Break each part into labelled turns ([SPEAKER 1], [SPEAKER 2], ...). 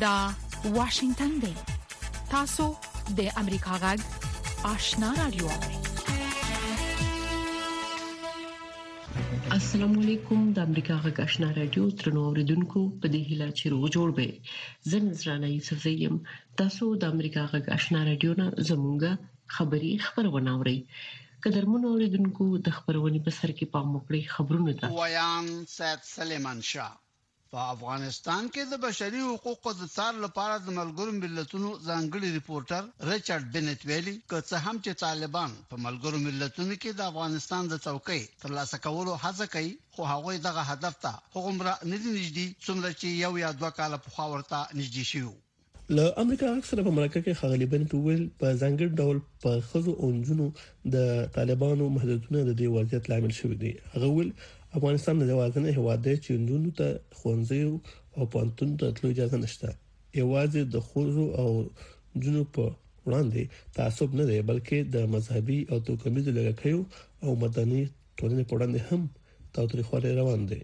[SPEAKER 1] دا واشنگتن دی تاسو د امریکا غږ آشنا رادیو
[SPEAKER 2] السلام علیکم د امریکا غږ آشنا رادیو ترنو اوریدونکو په دې هیله چې روغ جوړ به زه نذرانه یوسف زیم تاسو د امریکا غږ آشنا رادیو نه زمونږه خبری خبرونه اوري قدرمن اوریدونکو د خبرونې په سر کې پام وکړئ خبرونه ده
[SPEAKER 3] ویان سید سلیمان شاه په افغانستان کې د بشري حقوقو د څار لپاره د ملګرو ملتونو ځانګړي ریپورټر ریچارډ بنت ویلي که څه هم چې طالبان په ملګرو ملتونو کې د افغانستان د څوکۍ ترلاسه کولو هڅه کوي خو هغوی دغه هدف ته هغومره نه دي نږدې څومره چې یو یا دوه کاله پخوا ورته نږدې شوي
[SPEAKER 4] له امریکا غږ سره په مرکه کې ښاغلي بنت ویل په ځانګړي ډول په خزو او نجونو د طالبانو محدودونه د دې وضعیت لامل شوی دی هغه ویل افغانستان د یوازنې هواد دی چې نجونو ته خوندې او پانتون ته تلو اجازه نشته یوازې د خزو او نجونو په وړاندې تعصب نه دی بلکې د مذهبي او توکمیزو لږکیو او مدني ټولنې په وړاندې هم تاوتریخوالی روان دی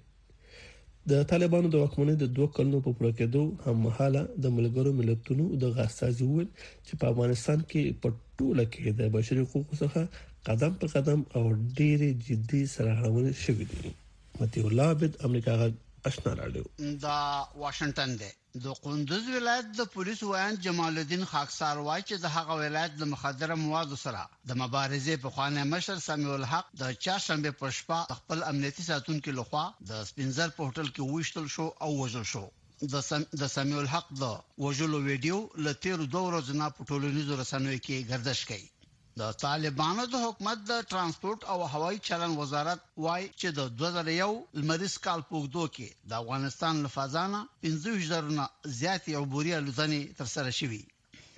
[SPEAKER 4] د طالبانو د واکمنۍ د دوه کلونو په پوره کېدو هم مهاله د ملګرو ملتونو د غاستاز وویل چې په افغانستان کې په ټوله کې د بشري حقوقو څخه قدم په قدم او ډېر جدي سرغړونې شوې دي متي الله عبد امریکا غږ آشنا رادیو
[SPEAKER 3] دا واشنگټن دی د کندوز ولایت د پولیسو ویاند جمال الدین خاکسار وایي چې د هغه ولایت له مخدره موادو سره د مبارزې پخوانی مشر سمیع الحق د چهارشنبې پر شپه د خپل امنیتي ساتونکي لخوا د سپینزر په هوټل کې وویشتل شو او وژل شو د سم د سمیع الحق د وژلو ویډیو له تیرو دوه ورځو نه په ټولنیزو رسنیو کې ګردش کوي د طالبانو د حکومت د ترانسپورت او هوایي چلن وزارت وايي چې د 2001 لمریز کال په اوږدو کې د افغانستان له فضا نه 25 زرونه زیاتې عبوري الوتنې ترسره شوي.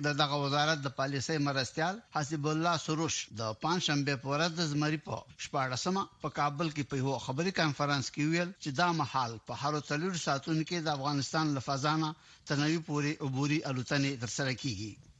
[SPEAKER 3] د دغه وزارت د پالیسۍ مرستیال حسیب الله سروش د پنجشنبې په ورځ د زمري په شپاړسمه په کابل کې په یوه خبري کنفرانس کې وویل چې دا مهال په هرو څلور ساعتونو کې د افغانستان له فضا نه تنوي پورې عبوري الوتنې ترسره کیږي.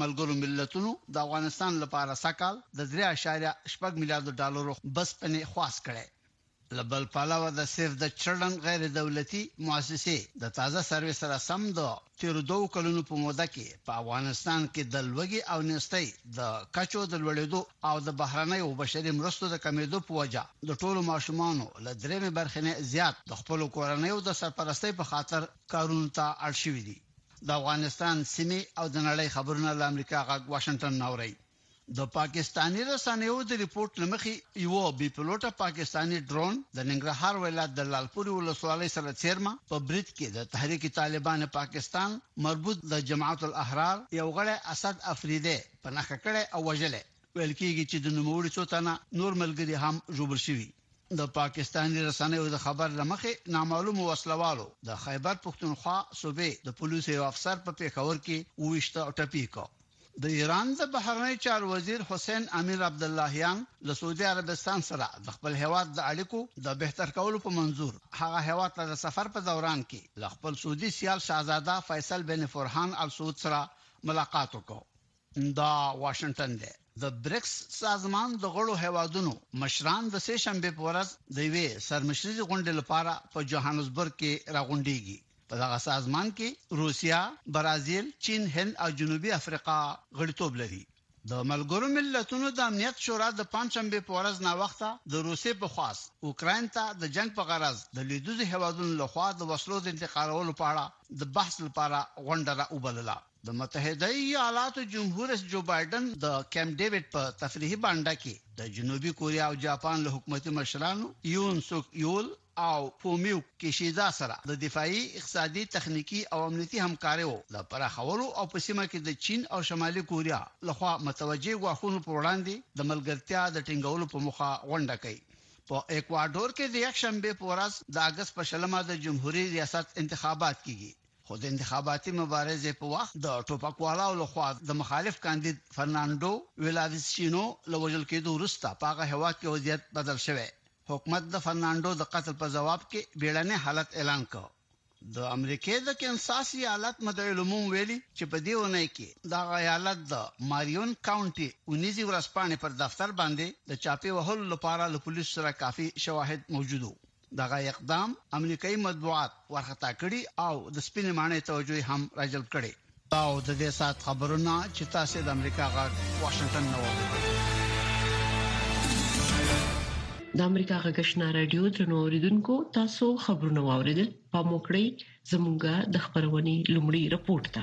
[SPEAKER 3] ملګرو ملتونو د افغانستان لپاره سږکال د درې اعشاریه شپږ میلیارد ډالرو بسپنې خواست کړی. له بل پلوه د سیف د چړلن غیر دولتي موسسې د تازه سروې سره سم د تیرو دوو کلونو په موده کې په افغانستان کې د لوږې او نیستۍ د کچو د لوړیدو او د بهرنیو بشري مرستو د کمیدو په وجه د ټولو ماشومانو له دریمې برخې نه زیات د خپلو کورنیو د سرپرستۍ په خاطر کارونو ته اړ شوي دي. د افغانستان، سیمې او د نړۍ خبرونه له امریکا غږ واشنګټن نه اوري. د پاکستاني رسنیو د رپورټ لمخې یو بي پلوټه پاکستاني ډرون د ننګرهار ولایت د لالپوري ولسوالۍ سره څیرمه په برید کې د تحریک طالبان پاکستان مربوط د جماعت الاحرار یو غړی اسد افریدی په نخښه کړی او وژلی ویل کیږي چې د نوموړي څو تنه نور ملګري هم ژوبل شوي د پاکستاني رسنیو د خبر له مخې، نامعلومو وسله والو د خیبر پښتونخوا صوبې د پولیسو یو افسر په پېښور کې وویشته او ټپي یې کړ. د ایران د بهرنیو چارو وزیر حسین امیر عبداللهیان له سعودي عربستان سره د خپل هېواد د اړیکو د بهتر کولو په منظور هغه هېواد ته د سفر په دوران کې له خپل سعودي سیال شهزاده فیصل بن فرحان ال سعود سره ملاقات وکړ. دا واشنگټن دی د برکس سازمان د غړو هیوادونو مشران د سه شنبه په ورځ د وی سرمشريزي غونډې لپاره په جوهانسبرګ کې راغونډيږي په دغه سازمان کې روسیا، برازیل، چین، هند او جنوبي افریقا غړیتوب لري. د ملګرو ملتونو د امنیت شورا د پنځشنبه په ورځ نا وخته د روسیې په خواص اوکراین ته د جنگ په غرض د لیدوزي هوادونو لخوا د وسلو د انتقالولو په اړه د بحث لپاره غونډه را وبلله د متحده ایالاتو جمهور رئیس جو بایډن د کیمپ ډیویډ په تفریحي بانډه کې د جنوبي کوریا او جاپان له حکومتي مشرانو یون سوک یول او فومیو کیشیدا سره د دفاعي، اقتصادي، تخنیکي او امنیتي همکاریو د پراخولو او په سیمه کې د چین او شمالي کوریا له خوا متوجه ګواښونو په وړاندې د ملګرتیا د ټینګولو په موخه غونډه کوي. په ایکواډور کې د یکشنبې په ورځ د اګست په شلمه د جمهوري ریاست انتخابات کیږي. خو د انتخاباتي مبارزې په وخت د ټوپکوالو له خوا د مخالف کاندید فرناندو ویلاویسچینو له وژل کېدو وروسته په هغه هېواد کې وضعیت بدل شوی. حکومت د فرناندو د قتل په ځواب کې بیړنی حالت اعلان کړ. د امریکې د کینساس ایالت مدعي العموم ویلي چې په دې اونۍ کې د هغه ایالت د ماریون کاونټي اونیزې ورځپاڼې پر دفتر باندې د چاپې وهلو لپاره له پولیسو سره کافي شواهد موجود وو. دغه اقدام امریکايي مطبوعات وارخطا کړي او د سپینې ماڼۍ توجه یې هم راجلب کړې. دا و د دې ساعت خبرونه چې تاسې د امریکا غږ واشنګټن نه واورېدل.
[SPEAKER 2] د امریکا غږشنا رادیو درنو اوریدونکو تاسو خبرونه واوریدل پام وکړئ زموږه د خبرونې لومړی رپورت ته.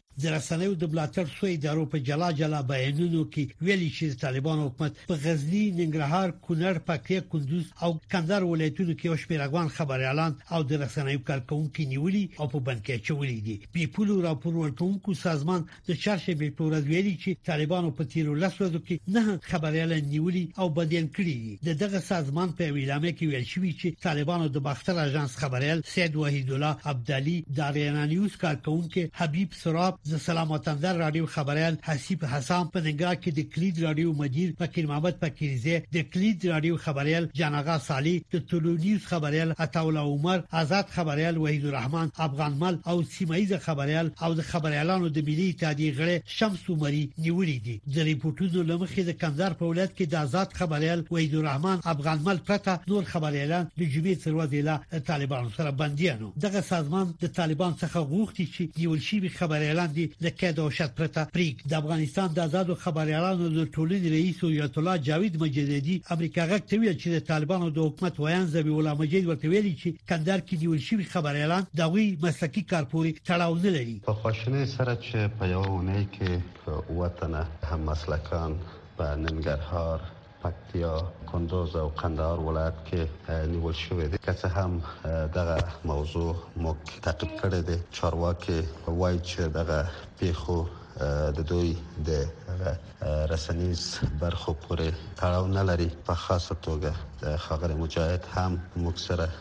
[SPEAKER 5] د
[SPEAKER 6] رسنیو د ملاتړ سو ادارو په جلا جلا بیانونو کې ویلي چې طالبان حکومت په غزنی، ننګرهار، کونړ، پکتیا، کندوز او کندهار ولایتونو کې شمېر افغان خبريالان او د رسنیو کارکونکو نیولي او په بند کې اچولي دي. بي پولو راپور ورکونکو سازمان د چارشنبه په ورځ ویلي چې طالبانو په تیرو لس ورځو کې نه خبريالان نیولي او بندیان کړي دي. د دغه سازمان په یو اعلامیه کې ویل شوي چې طالبانو د باختر اژانس خبریال سید وحید الله عبدالي د اریانا نیوز کارکونکو حبیب سراب د سلام وطندر رادیو خبریال حسیب حسام په ننګرهار کې د کلید رادیو مدیر فقیر محمد فقیرزه د کلید رادیو خبریال جانغا صالح د طلوع نیوز خبریال عطا الله عمر آزاد خبریال وحید الرحمن افغانمل او سیمایي خبریال او د خبریالانو د ملي اتحادیې غړي شمس عمري نیولې دي د ریپورتونو لمخې د کندهار په ولایت کې د آزاد خبريال وحید الرحمن افغان مل پرته نور خبريالان د جمعې تر ورځې لا طالبانو سره بنديانو دغه سازمان د طالبان څخه غوښتي چې نیول شوی خبريالان دي د قید او شرط پرته پریک د افغانستان د آزاد خبريالانو د ټولنې رئیس یوت الله جاوید مجددي امریکا غږ ته ویل چې د طالبانو د حکومت ویان زبی الله مجید ورته ویلي چې کندهار کې نیول شوی خبريالان د غوي مسلکي کارپوري تړاو نه لري
[SPEAKER 7] په خواشینۍ سره چې په یوه اونۍ کې اووه تنه هممسلکان په ننګرهار، پکتیا، کندوز او قندهار ولایت کې نیول شوي دي. که څه هم دغه موضوع موږ تعقیب کړې ده، چارواکي وایي چې دغه پیښو د دوی د رسنیز برخو پورې تړاو نه لري، په خاصه توګه ښاغلی مجاهد هم موږ سره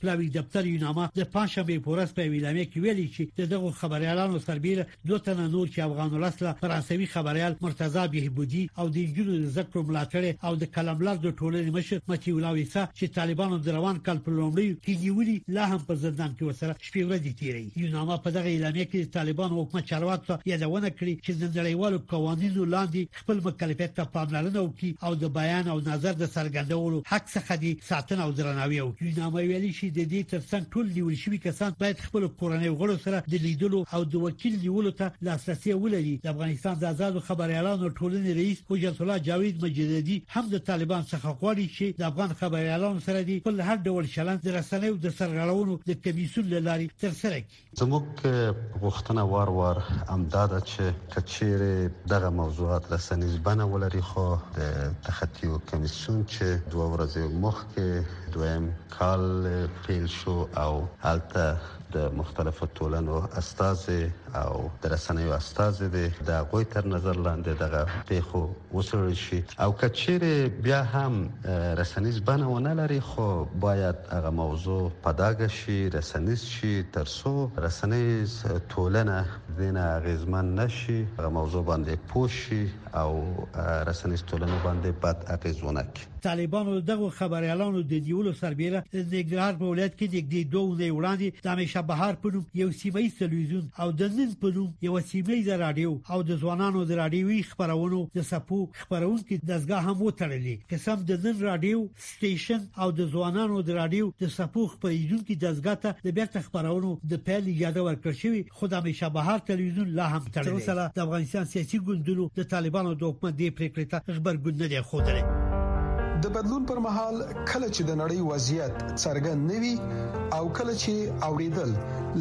[SPEAKER 7] پلاوي دفتر یوناما
[SPEAKER 6] د پنځشنبه په ورځ په اعلامیه کې ویلي چې د دغو خبريالانو سربېره دوه تنه نور چې افغان ولس له فرانسوي خبريال مرتضی بهبودي او د جنو د زکړو ملاتړي او د قلملر د ټولنې مشر متي الله ویسا چې طالبانو د روان کال په لومړي کې نیولي لا هم په زندان کې ورسره شپې ورځې تیري یوناما په دغه اعلامیه کې د طالبانو حکومت چارواکو یادونه کړې چې د نړیوالو قوانینو لاندې خپل مکلفیت ته پاملرنه وکړي او د بیان او نظر د څرګندولو حق څخه دي ساتنه او درناوی وکړي نامه ویلي شي د دې ترڅنګ ټول نیول شوي کسان باید خپل کورنۍ غړو سره د لیدلو او د وکیل نیولو ته لاسرسي ولري د افغانستان د آزادو خبريالانو ټولنې رئیس حجت الله جاوید مجددي هم د طالبان څخه غواړي چې د افغان خبريالانو سره دي خپل هر ډول چلند د رسنیو د سرغړونو د کمیسیون لاري تر سره کړي
[SPEAKER 7] زموږ غوښتنه وار وار همدا ده چې که چیرې دغه موضوعات رسنیز بنه ولري خو د تخطیو کمیسیون چې دوه ورځې مخکې دویم کال پیل شو او هلته د مختلفو ټولنو استازي او د رسنیو استازي د هغوی تر نظر لاندې دغه پیښو وڅېړل شي او که چېرې بیا هم رسنیز بنه ونه لري خو باید هغه موضوع په داګه شي رسنیز شي تر څو رسنیز تولنه دینه اغیزمن نشي هغه موضوع باندې پوه شي او رسنیز تولنه باندې بد اغیز ونه کړي.
[SPEAKER 6] طالبانو د دغو خبریالانو د نیولو سربېره د ننګرهار په ولایت کې نږدې دوه اونۍ وړاندې د همیشه بهار په نوم یو سیمه ییز تلویزیون او د نن په نوم یوه سیمه ییزه راډیو او د ځوانانو د راډیوي خپرونو د سپو خپرونکي دستګاه هم وتړلې که سم د نن راډیو سټیشن او د ځوانانو د راډیو د سپو خپرېدونکي دستګاه ته د بیرته خپرونو د پیل اجازه ورکړل شوې خو د امیر شاه بهار تلویزیون لا هم تړلی دی. تر اوسه د افغانستان سیاسي ګوندونو د طالبانو د حکومت دې پریکړې ته غبرګون نه دی ښودلی.
[SPEAKER 8] د بدلون پر مهال کله چې د نړۍ وضعیت څرګند نه وي او کله چې اوریدل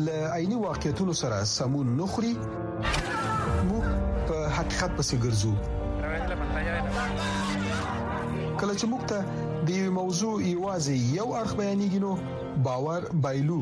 [SPEAKER 8] له عیني واقعیتونو سره سمون نه خوري، موږ په حقیقت پسې ګرځو. کله چې موږ ته د یوې موضوع یوازې یو اړخ بیانیږي، نو باور بایلو.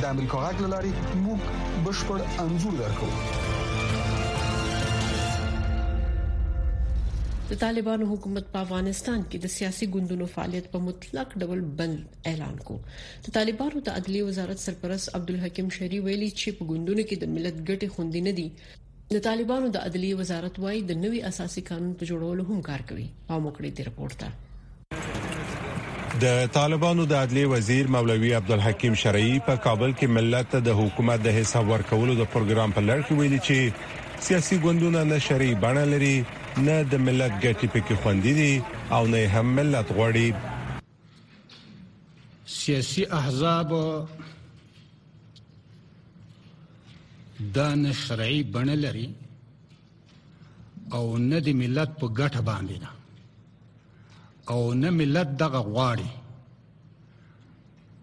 [SPEAKER 8] د امریکا غږ لاري موږ بشپړ انزور درکو
[SPEAKER 2] د طالبانو حکومت په افغانستان کې د سیاسي ګوندونو فعالیت په مطلق ډول بند اعلان کو د طالبانو د عدلیې وزارت سرپرست عبدالحکیم شری ویلي چې په ګوندونو کې د ملت ګټې خوندې نه دي د طالبانو د عدلیې وزارت وايي د نوي اساسي قانون په جوړولو هم کار کوي او مکړې دی رپورت ته
[SPEAKER 9] د طالبانو د عدلی وزیر مولوی عبدالحکیم شرعی په کابل کې ملت ته د حکومت د حساب ورکولو د پروګرام په لړ کې ویلي چې سیاسي ګوندونه نه شرعي بڼه لري نه د ملت ګټې پکې خوندې دي او نه هم ملت غواړي
[SPEAKER 10] سیاسي احزاب دا نه شرعي بڼه لري او نه د ملت په ګټه باندې نه او نه ملت دغه غواړي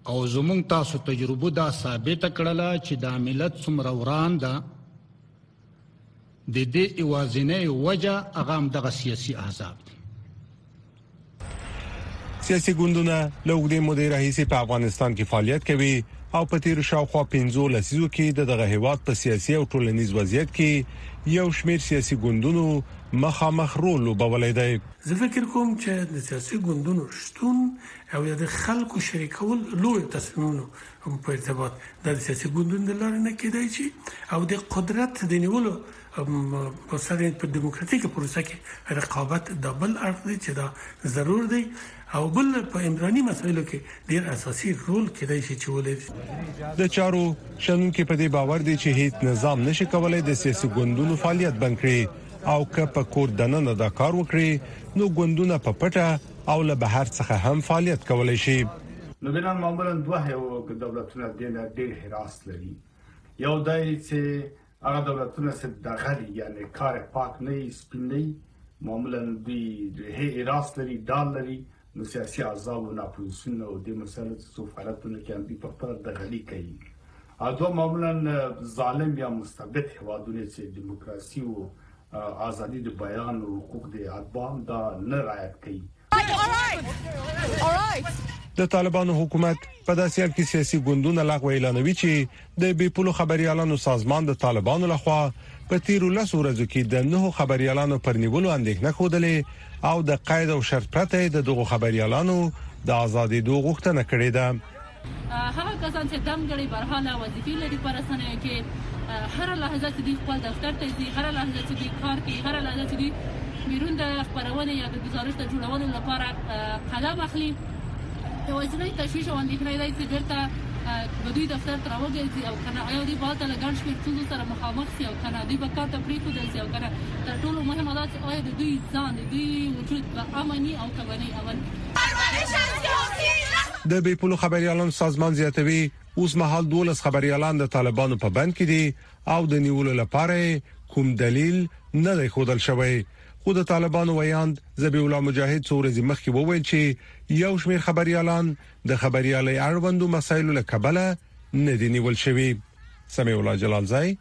[SPEAKER 10] او زمونږ تاسو تجربه دا ثابت کړله چې دا ملت څومره وران ده د دې ایوازینې وجه هغه هم دغه سیاسي احزاب دي
[SPEAKER 9] سیاسي ګوندونه له وګړي مودې راهیسې په افغانستان کې فعالیت کوي او په تیر شاوخوا 15 لسیزو کې د دغه هیواد په سیاسي او ټولنیز وضعیت کې یو شمیر سیاسي ګوندونو مخامخ رول لوبولای دی
[SPEAKER 11] زه فکر کوم چې د سیاسي ګوندونو شتون او د خلکو شریکول لوی تصمیمونه او په ارتباط دا د سیاسي ګوندونو د لارې نه کېدای شي او د قدرت د نیولو په سر په دیموکراتیک پروسه کې رقابت د بل اړخ دی چې دا ضرور دی او بل په عمراني مسایلو کې ډیر اساسي رول کېدای شي چې ولري
[SPEAKER 9] د چارو شنونکو په دې باور دي چې هیڅ نظام نشي کولای د سیاسي ګوندونو فعالیت بند کړي او که په کور دننه دا کار وکړي نو ګوندونه په پټه او له بهر څخه هم فعالیت کولای شي
[SPEAKER 12] نو دنه معمولا دوه هیواد دولتونه دینه ډیر حراس لري یو دای چې هغه دولتونه چې دغلي یعنی کار پاک نه سپین نه معمولا دوی د حراس لري ډال لري نو سیاسي احزاب او اپوزیسیون او د مسلو څو فعالیتونه کې هم په خپل د غلي کوي او دوه معمولا ظالم یا مستبد هوادونه چې دیموکراسي او آزادی د بیان او حقوق د اتباع هم دا نه رعایت کوي.
[SPEAKER 9] د طالبانو حکومت په داسې حال کې سیاسي ګوندونه لغوه اعلانوي چې د بې پولو خبريالانو سازمان د طالبانو لخوا په تیرو لس ورځو کې د نهو خبريالانو پر نیولو اندېښنه خوده او د قید او شرط پرته د دغو خبريالانو د آزادې دوه غوښتنه کړې ده
[SPEAKER 13] هغه کسان چې دم ګړی برحاله وظیفې لري په رسنیو کې هر لحظه چې دوی خپل دفتر ته ځي هر لحظه چې دوی کار کوي هر لحظه چې دوی بیرون د خبرونې یا د گزارش د جوړولو لپاره قلم اخلي یوازینی تشویش او اندېښنه دی چې بیرته به دوی دفتر ته راوګرځي او کنه آیا دوی به هلته له ګڼ شمېر ستونزو سره مخامخ شي او کنه دوی به کار ته پرېښودل شي او کنه تر ټولو مهمه دا چې آیا د دوی ځان د دوی وجود به امني او که به نه
[SPEAKER 9] د بې پولو خبريالانو سازمان زیاتوي اوس مهال 12 خبريالان د طالبانو په بند کې دي او د نیولو لپاره کوم دلیل نه دی خودل شوی خو د طالبانو ویاند زبی الله مجاهد څو ورځې مخکې وویل چې یو شمېر خبريالان د خبريالۍ اړوندو مسایلو له کبله نه دي نیول شوی سمي الله
[SPEAKER 14] جلالزای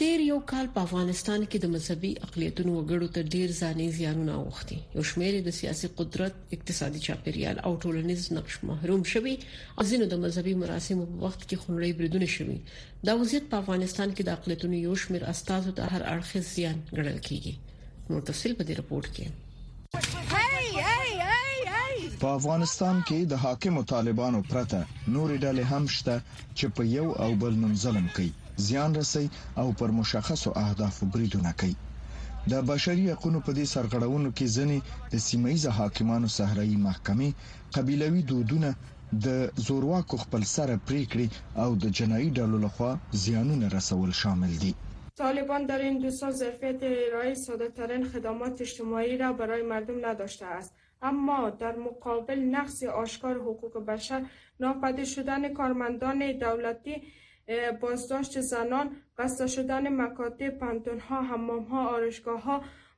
[SPEAKER 2] تیر یو کال په افغانستان کې د مذهبي اقلیتونو وګړو ته ډیر ځاني زیانونه اوښتي یو شمیر د سیاسي قدرت اقتصادي چاپیریال او ټولنیز نقش محروم شوي او ځینو د مذهبي مراسمو په وخت کې خنړی بریدونه شوي دا وضعیت په افغانستان کې د اقلیتونو یو شمیر استادو ته هر اړخیز زیان ګڼل کیږي نو تفصیل په دې رپورت کې
[SPEAKER 15] په افغانستان کې د حاکمو طالبانو پرته نورې ډلې هم شته چې په یو او بل نوم ظلم کوي زیان رسي او پر مشخصو اهدافو بریدونه کوي د بشري حقوقو په دې سرغړونو کې ځنې د سیمایي حاکمانو صحرایي محکمې قبيلوي دودونه د زورواکو خپلسره پرېکړې او د جنايي ډلو له خوا زیانونه رسول شامل دي.
[SPEAKER 16] طالبان در این دو سال ظرفیت ارائه ساده ترین خدمات اجتماعی را برای مردم نداشته است اما در مقابل نقض آشکار حقوق بشر، ناپدید شدن کارمندان دولتی، بازداشت زنان، بسته شدن مکاتب، پوهنتونها، حمامها،
[SPEAKER 17] آرایشگاهها،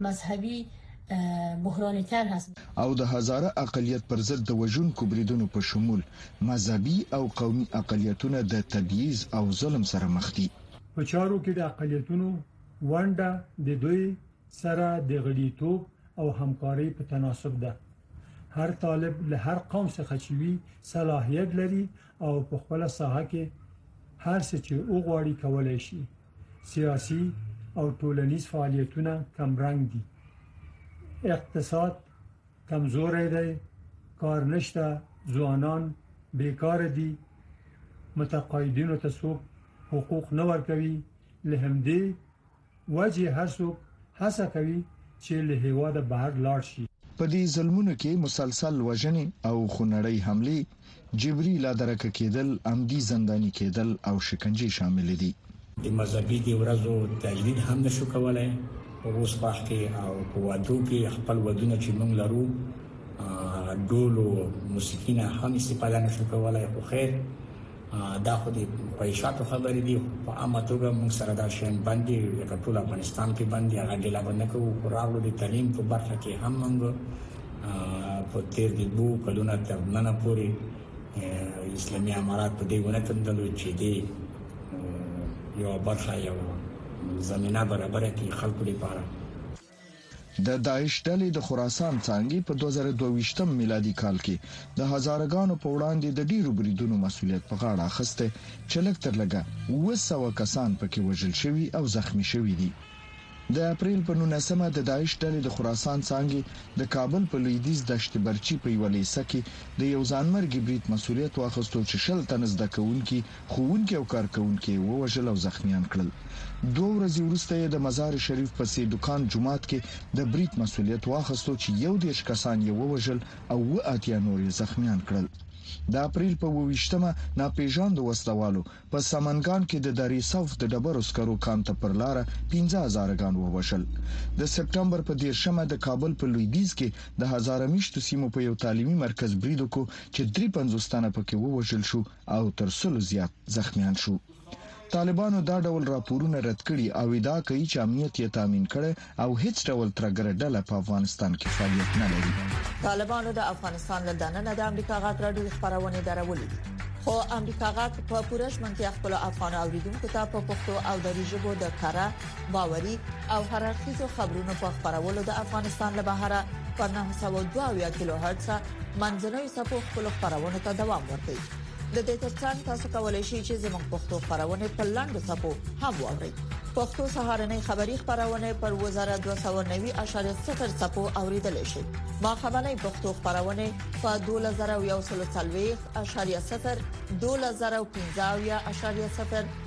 [SPEAKER 17] مذهبي بحران تر هست
[SPEAKER 15] او د هزاره اقلیت پر ضد د وژونکو بریدونو په شمول مذهبي او قومي اقلیتونه د تبعیض او ظلم سره مخ دي
[SPEAKER 18] په چارو کې د اقلیتونو ونډه د دوی سره د غړیتوب او همکارۍ په تناسب ده هر طالب له هر قوم څخه چې وي صلاحیت لري او په خپل ساحه کې هر څه چې وغواړي کولای شي سیاسي او ټولنیز فعالیتونه کمرنګ دي اقتصاد کمزوری دی کار نشته ځوانان بیکار دي متقاعدینو ته څوک حقوق نه ورکوي له همدې وجې هر څوک هڅه کوي چې له هیواده بهر لاړ شي
[SPEAKER 15] په دې ظلمونو کې مسلسل وژنې او خونړۍ حملې جبري لادرکه کېدل، عمدي زنداني کېدل او شکنجې شاملې دي.
[SPEAKER 10] د مذهبي دې ورځو تجدید هم نه شو کولای په اوس وخت کې او په وادو کې خپل ودونه چې موږ لرو هغه ډول او موسیقي نه هم استفاده نه شو کولای خو خیر دا خو د پیشاتو خبرې دي په عامه توګه موږ سره دا شین باندې لکه ټول افغانستان کې باندې هغه ګلا باندې کوو خو راغلو د تعلیم په برخه کې هم موږ په تیر د دوه کلونو تر نن پورې اسلامي امارات په دې ونه تندلو چې دی یو برخه یو زمينه برابره کړي خلکو لپاره
[SPEAKER 15] د داعش ډلې د خراسان څانګې په 2022 میلادي کال کې د هزارګانو په وړاندې د ډیرو بریدونو مسولیت په غاړه اخیسته چې لږ تر لږه 200 کسان پکې وژل شوي او زخمی شوي دي د اپرېل په نولسمه د داعش ډلې د خراسان څانګې د کابل په لویدیځ دشت برچي په یوه لېسه کې د یو ځانمرګي برید مسوولیت واخیستو چې شل تنه زده کوونکي، ښوونکي او کارکوونکي یې ووژل او زخمیان کړل. دوه ورځې وروسته یې د مزار شریف په سې دکان جومات کې د برید مسوولیت واخیستو چې یو دېرش کسان یې ووژل او اووه اتیا نور یې زخمیان کړل. د اپرېل په اووه ویشتمه ناپېژاندو وسلهوالو په سمنګان کې د درې صوف د ډبرو سکرو کان ته پر لاره پنځه هزاره ګان ووژل. د سپټمبر په دېرشمه د کابل په لویدیځ کې د هزاره میشتو سیمو په یو تعلیمي مرکز برید وکړو چې دري پنځوس تنه په کې ووژل شو او تر سلو زیات زخمیان شو. طالبانو دا ډول راپورونه رد کړي او ادعا کوي چې امنیت یې تامین کړی او هیڅ ډول ترګره ډله په افغانستان کې فعالیت نه لري.
[SPEAKER 5] طالبانو د افغانستان له دننه د امریکا غږ راډیو خبرونه درولې دي. خو امریکا غږ په پوره ژمنتیا خپل افغان اوریدونکو ته په پښتو او دری ژبو د کره باوري او هر اړخیزو خبرونو په خبرولو د افغانستان له بهره په 902 کیلو هرتز منځنوي سپو خپل خبرونه ته دوام ورکړي د دې ترڅنګ تاسو کولی شئ چې زموږ پښتو خبرونه په لاندو ټکو هم واورئ پښتو سهارنې خبری خبرونه پر وزارت 290.0 ټکو اوریدل شي ما خبرنې پښتو خبرونه په 2040.0 2015.0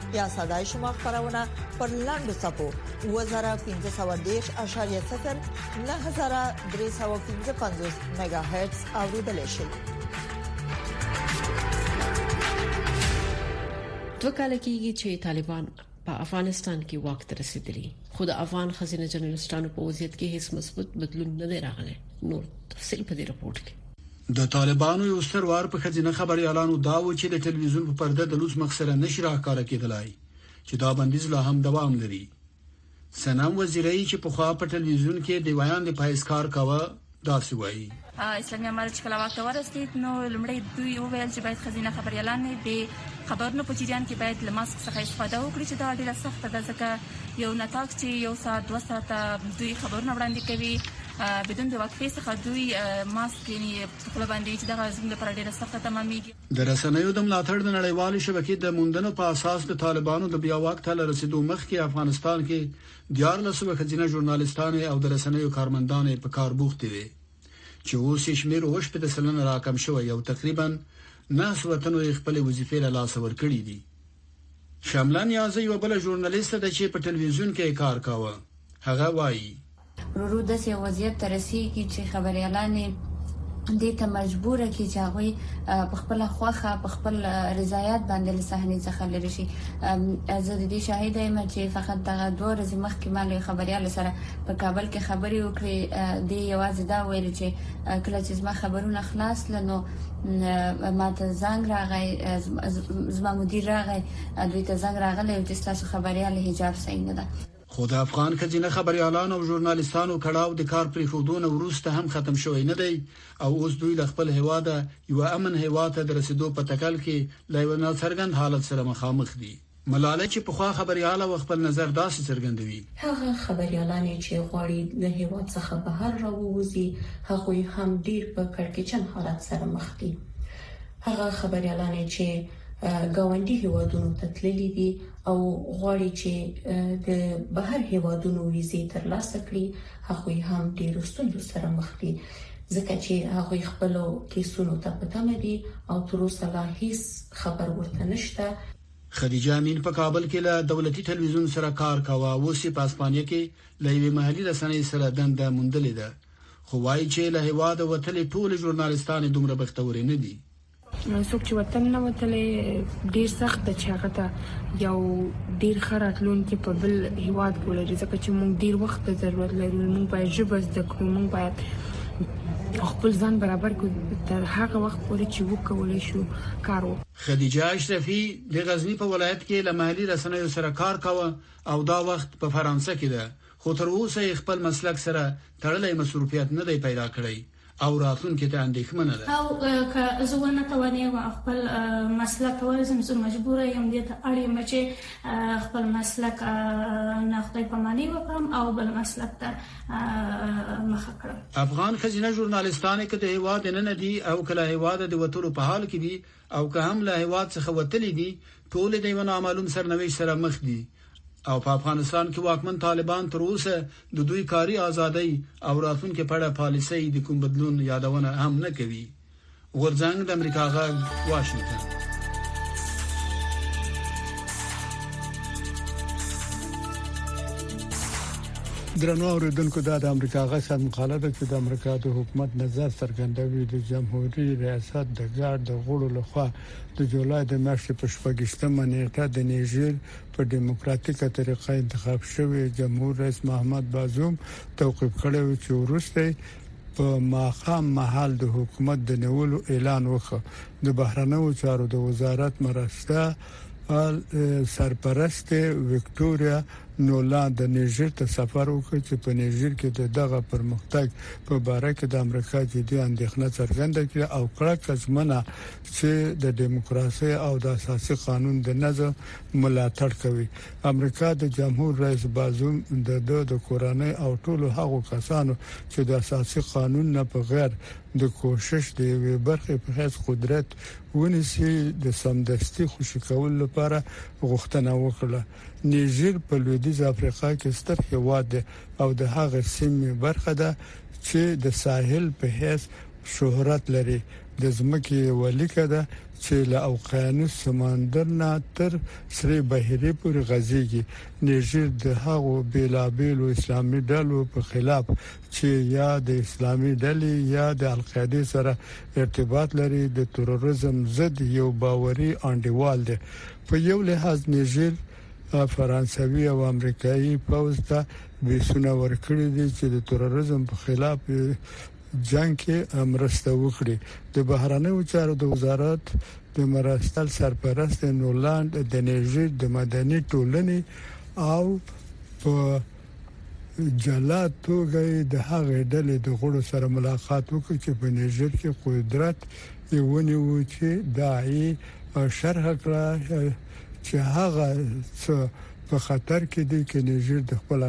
[SPEAKER 5] یا صداي شما خبرونه پر لاندو صفو 2015.0 9315 میگا هرتز اوریدل شي
[SPEAKER 2] دوه کال کېږي چې طالبان په افغانستان کې واک ته رسیدلی خو د افغان خزینه جنرالستانو په وضعیت کې هیڅ مثبت بدلون نه دی راغلی نور تفصيل په دې رپورت کې
[SPEAKER 19] د طالبانو یو ستر وار په ښځینه خبریالانو دا و چې د ټلویزیون په پرده د لوڅ مخ سره نشي راښکاره کېدلای چې دا بندیز لا هم دوام لري سنم وزیري چې په خوا په ټلویزیون کې د ویاند پایس کار کاوه داسې وایي
[SPEAKER 20] اسلامي امارت چې کله واک ته ورسید نو لمړی دوی وویل چې باید خزینه خبريالان نه دي خبرونو په جریان کې باید له ماسک څخه استفاده وکړي چې دا ډیره سخته ده ځکه یو نطاق چې یو ساعت دوه ساعته دوی خبرونه وړاندې کوي بدون د وقفې څخه دوی ماسک یعنی په خپل باندې چې دغه زموږ لپاره ډیره سخته تمامېږي
[SPEAKER 19] د رسنیو د ملاتړ د نړیوالې شبکې د موندنو په اساس د طالبانو د بیا واک ته رسیدو مخکې افغانستان کې 14 وکړه ځینې ژورنالیستان او د رسنیو کارمندان په کار بوخت دي چې اوس یې شمیر او شپږ سلنه راکم شوی او تقریبا نه سوتنو یې خپل وظیفې له لاس ور کړې دي شاملا نیازي یو بل ژورنالیست ده چې په ټلویزیون کې کار کاوه هغه وایي
[SPEAKER 21] رورو د سې وضعیت ترسيږي چې خبريالان دې ته مجبور کی چې هغه په خپل خوخه په خپل رضایت باندې له صحنې څخه لری شي زه د دې شاهد یم چې فقط دغه دوه ورځې مخکې مال خبريال سره په کابل کې خبرې وکړې دی یوازې دا ویل چې کله چې زما خبرونه خلاص لنو ماته زنګ راغی زما مدیر راغی دوی ته زنګ راغلی چې تاسو خبريال حجاب صحیح نه ده
[SPEAKER 19] خو د افغان خځینه خبريالان او ژورنالیستانو کړهو د کار پرې خودونه ورسته هم ختم شوی نه دی او اوس دوی له خپل هواده یو امن هوا ته د رسیدو په تکل کې له یو ناڅرګند حالت سره مخامخ دي ملاله چې پخوا خبریاله وه خپل نظر داسې څرګندوي.
[SPEAKER 22] هغه خبریالانې چې غواړي له هېواد څخه بهر راووځي هغوی هم ډېر په کړکېچن حالت سره مخ دي. هغه خبریالانې چې ګاونډي هېوادونو ته تللي دي او غواړي چې د بهر هېوادونو ویزې ترلاسه کړي هغوی هم ډېرو ستونزو سره مخ دي ځکه چې هغوی خپلو کیسونو ته په تمه دي او تر اوسه لا هیڅ خبر ورته نشته.
[SPEAKER 19] خدیجه امین په کابل کې له دولتي ټلویزیون سره کار کاوه، اوس یې په اسپانیا کې له یوې محلي رسنۍ سره دنده موندلې ده، خو وايي چې له هېواده وتلې ټولې ژورنالېستانې دومره بختورې نه دي.
[SPEAKER 16] څوک چې وطن نه وتلی، ډېر سخت ده چې هغه ته یو ډېر ښه راتلونکی په بل هېواد کې ولري، ځکه چې موږ ډېر وخت ته ضرورت لرو، موږ باید ژبه زده کړو، موږ باید خپل ځان برابر کړو تر هغه وخت پورې چې وکولی شو. کار و.
[SPEAKER 19] خدیجه اشرفي د غزني په ولایت کې له محلي رسنیو سره کار کاوه او دا وخت په فرانسه کې ده، خو تر اوسه یې خپل مسلک سره تړلی مصروفیت نه دی پیدا کړی او راتلونکې ته اندېښمنه ده.
[SPEAKER 23] او که زه ونه توانېږم خپل مسلک ته ورسېږم، زه مجبوره یم، دې ته اړ یم چې خپل مسلک نه خدای پاماني وکړم او بل مسلک ته مخه کړه
[SPEAKER 19] افغان خزینه ژورنالستان کې د هیواد نه نه دي او کله هیواد د وټولو په حال کې دي او که هم له هیواد څخه وتلې دي ټول د یو نامعلوم سرنوي سره مخ دي او په افغانستان کې واکمن طالبان تر اوسه د دوی کاری ازادۍ او راتلونکو په اړه پالیسۍ د کوم بدلون یادونه هم نه کوي غورځنګ د امریکا غږ واشنگټن
[SPEAKER 24] درنو اوریدونکو دا د امریکا غږ سم مقاله ده چې د امریکا د حکومت نظر څرګندوي د جمهوریت ریاست د ګارد د غړو لخوا د جولای د میاشتې په شپږشتمه نیټه د نیجر په دیموکراتیکه طریقه انتخاب شوی جمهور رئیس محمد بازوم توقیف کړو چې ورسته په ماښام مهال د حکومت د نیولو اعلان وکړ د بهرنیو چارو د وزارت مرسته سرپرست وکټوريا نولا د نیجر ته سفر وکړ چې په نیجر کې د دغه پرمختګ په اړه کې د امریکا جدي اندېښنه څرګنده کړه او کړه کزمنه چې د دیموکراسي او د اساسي قانون د نظم ملاتړ کوي امریکا د جمهور رئیس بازوم د ده د کورنۍ او ټولو هغو کسانو چې د اساسي قانون نه په غیر د کوشش د یوې برخې په حیث قدرت ونیسي د سمدستي خوشي کولو لپاره غوښتنه وکړه. نیجر په لویدیځ افریقا کې ستر هیواد دی او د هغې سیمې برخه ده چې د ساحل په حیث شهرت لري، د ځمکې یوه لیکه ده چې له اوقیانوس سمندر نه تر سرې بحیرې پورې غځېږي، نیژیر د هغو بېلابېلو اسلامي ډلو په خلاف چې یا د اسلامي ډلې یا د القاعدې سره ارتباط لري، د ترورېزم ضد یو باوري انډیوال دی. په یو لحاظ نیژیر فرانسوي او امریکايي پوځ ته بېسونه ورکړي دي چې د ترورېزم په خلاف جنګ کې مرسته وکړي د بهرنیو چارو د وزارت د مرستل سرپرست نولاند د نیجر د مدني ټولنې او په جلا توګه د هغې ډلې د غړو سره ملاقات وکړ چې په نیجر کې قدرت یې ونیو چې داعي شرح کړه چې هغه څه په خطر کې دي چې نيجر د خپل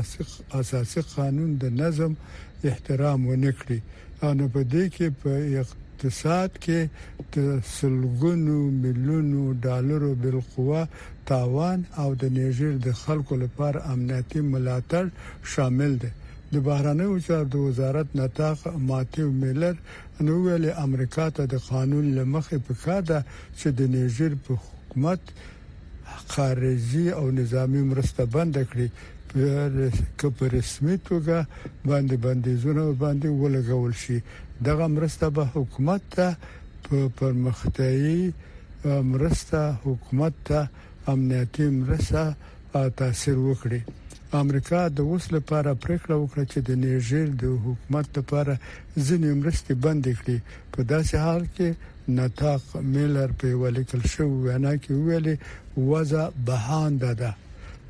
[SPEAKER 24] اساسي قانون د نظم احترام ونه کړي او نه په دې کې په اقتصاد کې د سلګونو ملیونو ډالرو بالقوه تاوان او د نيجر د خلکو لپاره امنیتي ملاتړ شامل دي د بهرنیو چارو د وزارت نطاق ماتیو میلر نو ویلي امریکا ته د قانون لمخې په کار ده چې د نېژر په حکومت خارجي او نظامي مرسته بنده کړي که په رسمي توګه باندې بندیزونه باندې ولګول شي دغه مرسته به حکومت ته په پرمختیايي مرسته حکومت ته امنیتي مرسته تاثیر وکړي امریکا د اوس لپاره پریکړه وکړه چې د نیجر د حکومت لپاره ځینې مرستې بند کړي په داسې حال کې نطاق میلر په یوه لیکل شوې وینا کې ویلي، وضع بهانده ده.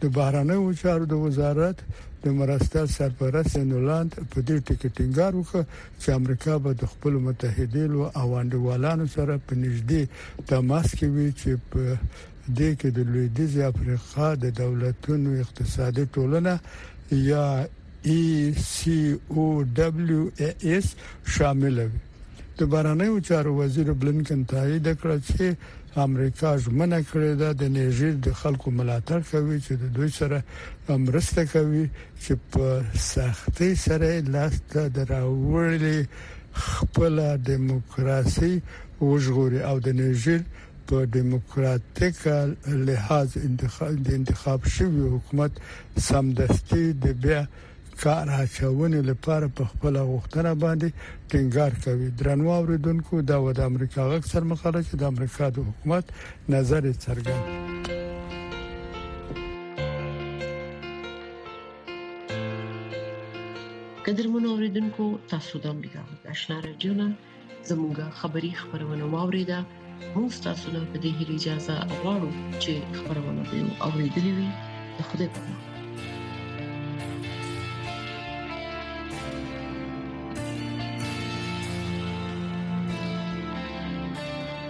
[SPEAKER 24] د بهرنیو چارو د وزارت د مرستیال سرپرست جین هولند په دې ټکي ټینګار وکړ چې امریکا به د خپلو متحدینو او انډیوالانو سره په نږدې تماس کې وي چې په دې کې د لویدیځې افریقا د دولتونو اقتصادي ټولنه یا ECOWAS شامله وي. د بهرنیو چارو وزیر بلینکن تایید کړه چې امریکا ژمنه کړې ده د نیجر د خلکو ملاتړ کوي چې د دوی سره مرسته کوي چې په سختۍ سره لاس ته راوړلې خپل دیموکراسي وژغوري او د نیجر په دیموکراتیک لحاظ د انتخاب شوی حکومت سمدستي د بیا کار هڅونې لپاره په خپله غوښتنه باندې ټینګار کوي درنو اوریدونکو دا و د امریکا غږ سرمقاله چې د امریکا د حکومت نظر څرګند
[SPEAKER 2] قدرمن اوریدونکو تاسو د امریکا غږ آشنا رادیو نه زموږه خبری خبرونه واوریده موږ تاسو له دې هیله اجازه غواړو چې خبرونه به اوریدلې وي د خوده په امان